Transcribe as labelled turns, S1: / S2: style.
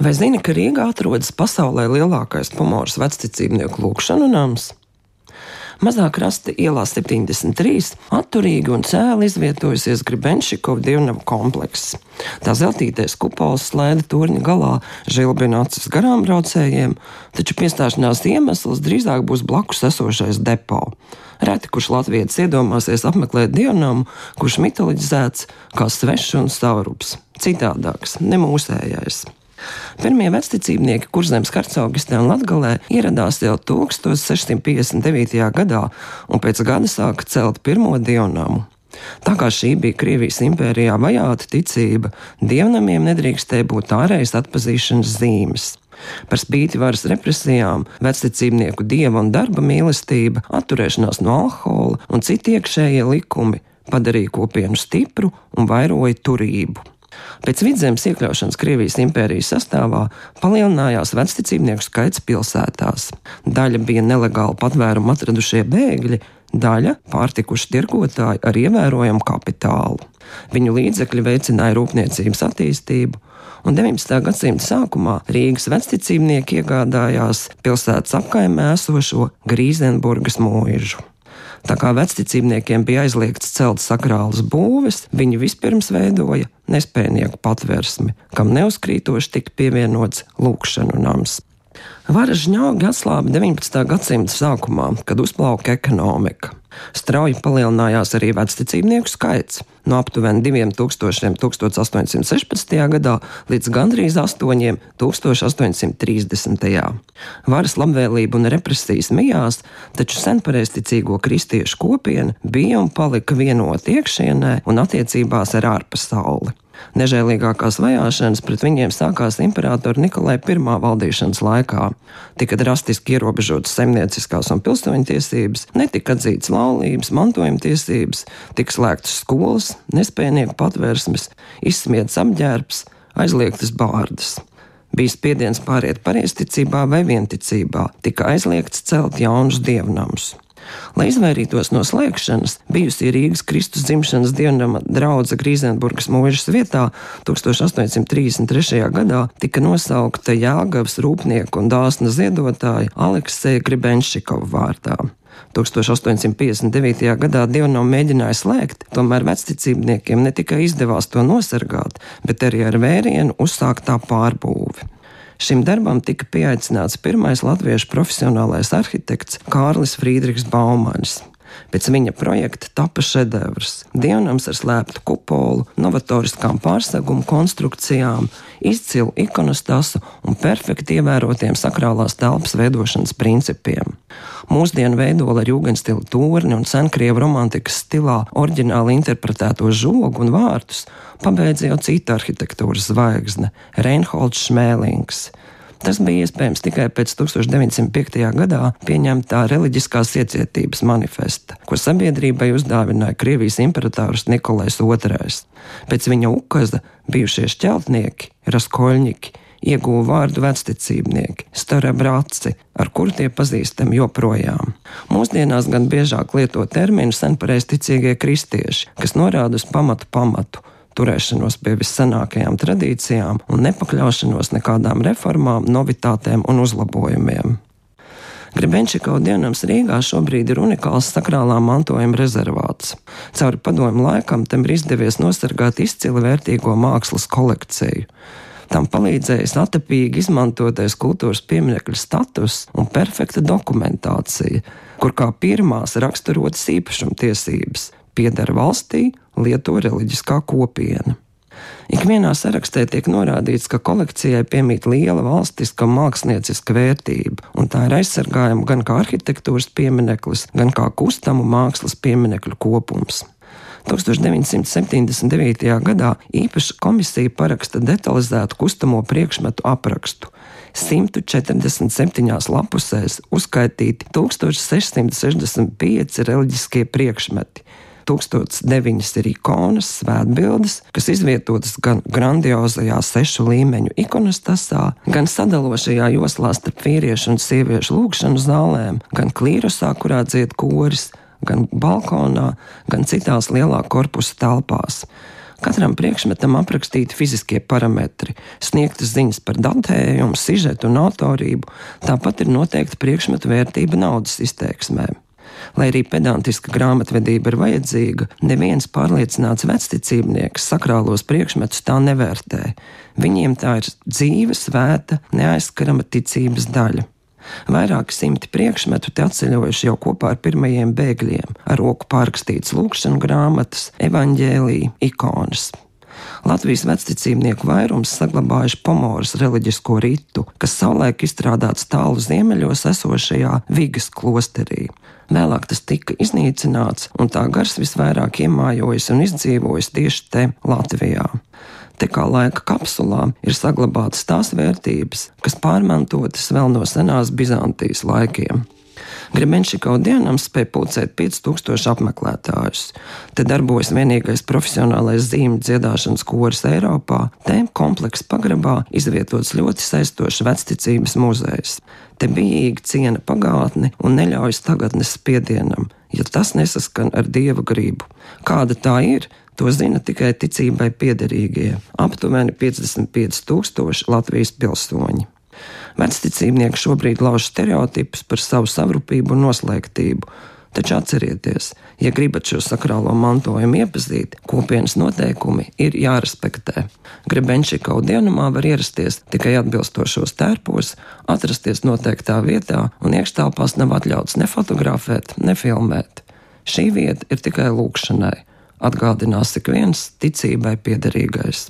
S1: Vai zini, ka Rīgā atrodas pasaulē lielākais pomoras vecticībnieku lūkšanu nams? Mazā krasta ielā 73 atturīgi un cēli izvietojusies Gribenšikova dievnavu komplekss. Tā zeltītais kupols slēdza torņa galā, žilbina acis garām braucējiem, taču piestāšanās iemesls drīzāk būs blakus esošais depo. Reti kurš latvietis iedomāsies apmeklēt dievnamu, kurš mitoloģizēts kā svešs un saurups, citādāks, ne mūsējais. Pirmie vecticībnieki Kurzemes hercogistē un Latgalē ieradās jau 1659. gadā un pēc gada sāka celt pirmo dievnamu. Tā kā šī bija Krievijas impērijā vajāta ticība, dievnamiem nedrīkstēja būt ārējas atpazīšanas zīmes. Par spīti varas represijām, vecticībnieku dieva un darba mīlestība, atturēšanās no alkohola un citi iekšējie likumi padarīja kopienu stipru un vairoja turību. Pēc vidzemes iekļaušanas Krievijas impērijas sastāvā palielinājās vecticībnieku skaits pilsētās. Daļa bija nelegāli patvērumu atradušie bēgļi, daļa pārtikuši tirgotāji ar ievērojamu kapitālu. Viņu līdzekļi veicināja rūpniecības attīstību, un 19. gadsimta sākumā Rīgas vecticībnieki iegādājās pilsētas apkaimē esošo Grīzenburgas mūžu. Tā kā vecticībniekiem bija aizliegts celt sakrālas būves, viņi vispirms veidoja nespējnieku patvērsmi, kam neuzkrītoši tika pievienots lūkšanu nams. Varas žņaugi atslāba 19. gadsimta sākumā, kad uzplauka ekonomika. Strauji palielinājās arī vecticībnieku skaits no aptuveni 2000 1816. gadā līdz gandrīz 8 1830. Varas labvēlība un represijas mijās, taču senpareizticīgo kristiešu kopiena bija un palika vienota iekšienē un attiecībās ar ārpasauli. Nežēlīgākās vajāšanas pret viņiem sākās imperatora Nikolai I valdīšanas laikā. Tika drastiski ierobežotas saimnieciskās un pilsoņu tiesības, netika atzītas laulības, mantojuma tiesības, tika slēgtas skolas, nespējnieku patvērsmes, izsmiets apģērbs, aizliegtas bārdas. Bija spiediens pāriet pareizticībā vai vienticībā, tika aizliegts celt jaunus dievnamus. Lai izvairītos no slēgšanas, bijusī Rīgas Kristus dzimšanas dievnama drauga Grīzenburgas mūžas vietā 1833. gadā tika nosaukta Jāgavas rūpnieku un dāsna ziedotāja Alekseja Gribenšikova vārdā. 1859. gadā dievnamu mēģināja slēgt, tomēr vecticībniekiem ne tikai izdevās to nosargāt, bet arī ar vērienu uzsākt tā pārbūvi. Šim darbam tika pieaicināts pirmais latviešu profesionālais arhitekts Kārlis Friedrichs Baumanis. Pēc viņa projekta tapa šedevrs - dievnams ar slēptu kupolu, novatoriskām pārsegumu konstrukcijām, izcilu ikonostasu un perfekti ievērotiem sakrālās telpas veidošanas principiem. Mūsdienu veidola ar jūgenstilu torni un senkrievu romantikas stilā oriģināli interpretēto žogu un vārtus pabeidza jau cita arhitektūras zvaigzne - Reinholds Šmēlings. Tas bija iespējams tikai pēc 1905. gadā pieņemtā reliģiskās iecietības manifesta, ko sabiedrībai uzdāvināja Krievijas imperators Nikolais II. Pēc viņa ukaza bijušie šķeltnieki, raskoļņiki, ieguva vārdu vecticībnieki, starabraci, ar kuru tie pazīstami joprojām. Mūsdienās gan biežāk lieto terminu senpareizticīgie kristieši, kas norāda uz pamatu pamatu turēšanos pie vissenākajām tradīcijām un nepakļaušanos nekādām reformām, novitātēm un uzlabojumiem. Grebenčikau dienams Rīgā šobrīd ir unikāls sakrālā mantojuma rezervāts. Cauri padomu laikam tam ir izdevies nosargāt izcili vērtīgo mākslas kolekciju. Tam palīdzējis atapīgi izmantotais kultūras pieminiekļu status un perfekta dokumentācija, kur kā pirmās raksturotas īpašumtiesības pieder valstī, lieto reliģiskā kopiena. Ikvienā sarakstā tiek norādīts, ka kolekcijai piemīt liela valstiska un mākslinieciska vērtība, un tā ir aizsargājama gan kā arhitektūras piemineklis, gan kā kustamu mākslas pieminekļu kopums. 1979. gadā īpaša komisija paraksta detalizētu kustamo priekšmetu aprakstu. 147 lapusēs uzskaitīti 1665 reliģiskie priekšmeti, 1009 ir ikonas, svētbildes, kas izvietotas gan grandiozajā sešu līmeņu ikonostasā, gan sadalošajā joslā starp vīriešu un sieviešu lūgšanu zālēm, gan klīrusā, kurā dzied koris, gan balkonā, gan citās lielā korpusa telpās. Katram priekšmetam aprakstīti fiziskie parametri, sniegtas ziņas par datējumu, sižetu un autorību, tāpat ir noteikta priekšmetu vērtība naudas izteiksmēm. Lai arī pedantiska grāmatvedība ir vajadzīga, neviens pārliecināts vecticībnieks sakrālos priekšmetus tā nevērtē. Viņiem tā ir dzīve, svēta, neaizskarama ticības daļa. Vairāki simti priekšmetu te atceļojuši jau kopā ar pirmajiem bēgļiem, ar roku pārrakstītas lūkšanu grāmatas, evaņģēlīja, ikonas. Latvijas vecticībnieku vairums saglabājuši pomoras reliģisko ritu, kas savulaik izstrādāts tālu ziemeļos esošajā Vigas klosterī. Vēlāk tas tika iznīcināts, un tā gars visvairāk iemājojas un izdzīvojas tieši te Latvijā. Te kā laika kapsulā ir saglabātas tās vērtības, kas pārmantotas vēl no senās Bizantijas laikiem. Grebenšikau dienam spēja pulcēt 5000 apmeklētājus. Te darbojas vienīgais profesionālais zīmju dziedāšanas koris Eiropā. Tēm komplekss pagrabā izvietots ļoti saistošs vecticības muzejs. Te bijīgi ciena pagātni un neļaujas tagadnes spiedienam, ja tas nesaskan ar dieva gribu. Kāda tā ir, To zina tikai ticībai piederīgie - aptuveni 55,000 Latvijas pilsoņi. Vecticībnieki šobrīd lauž stereotipus par savu savrupību un noslēgtību. Taču atcerieties, ja gribat šo sakrālo mantojumu iepazīt, kopienas noteikumi ir jārespektē. Grebenšikau dienumā var ierasties tikai atbilstošos tērpos, atrasties noteiktā vietā, un iekštelpās nav atļauts ne fotografēt, ne filmēt. Šī vieta ir tikai lūkšanai, atgādinās ik viens ticībai piederīgais.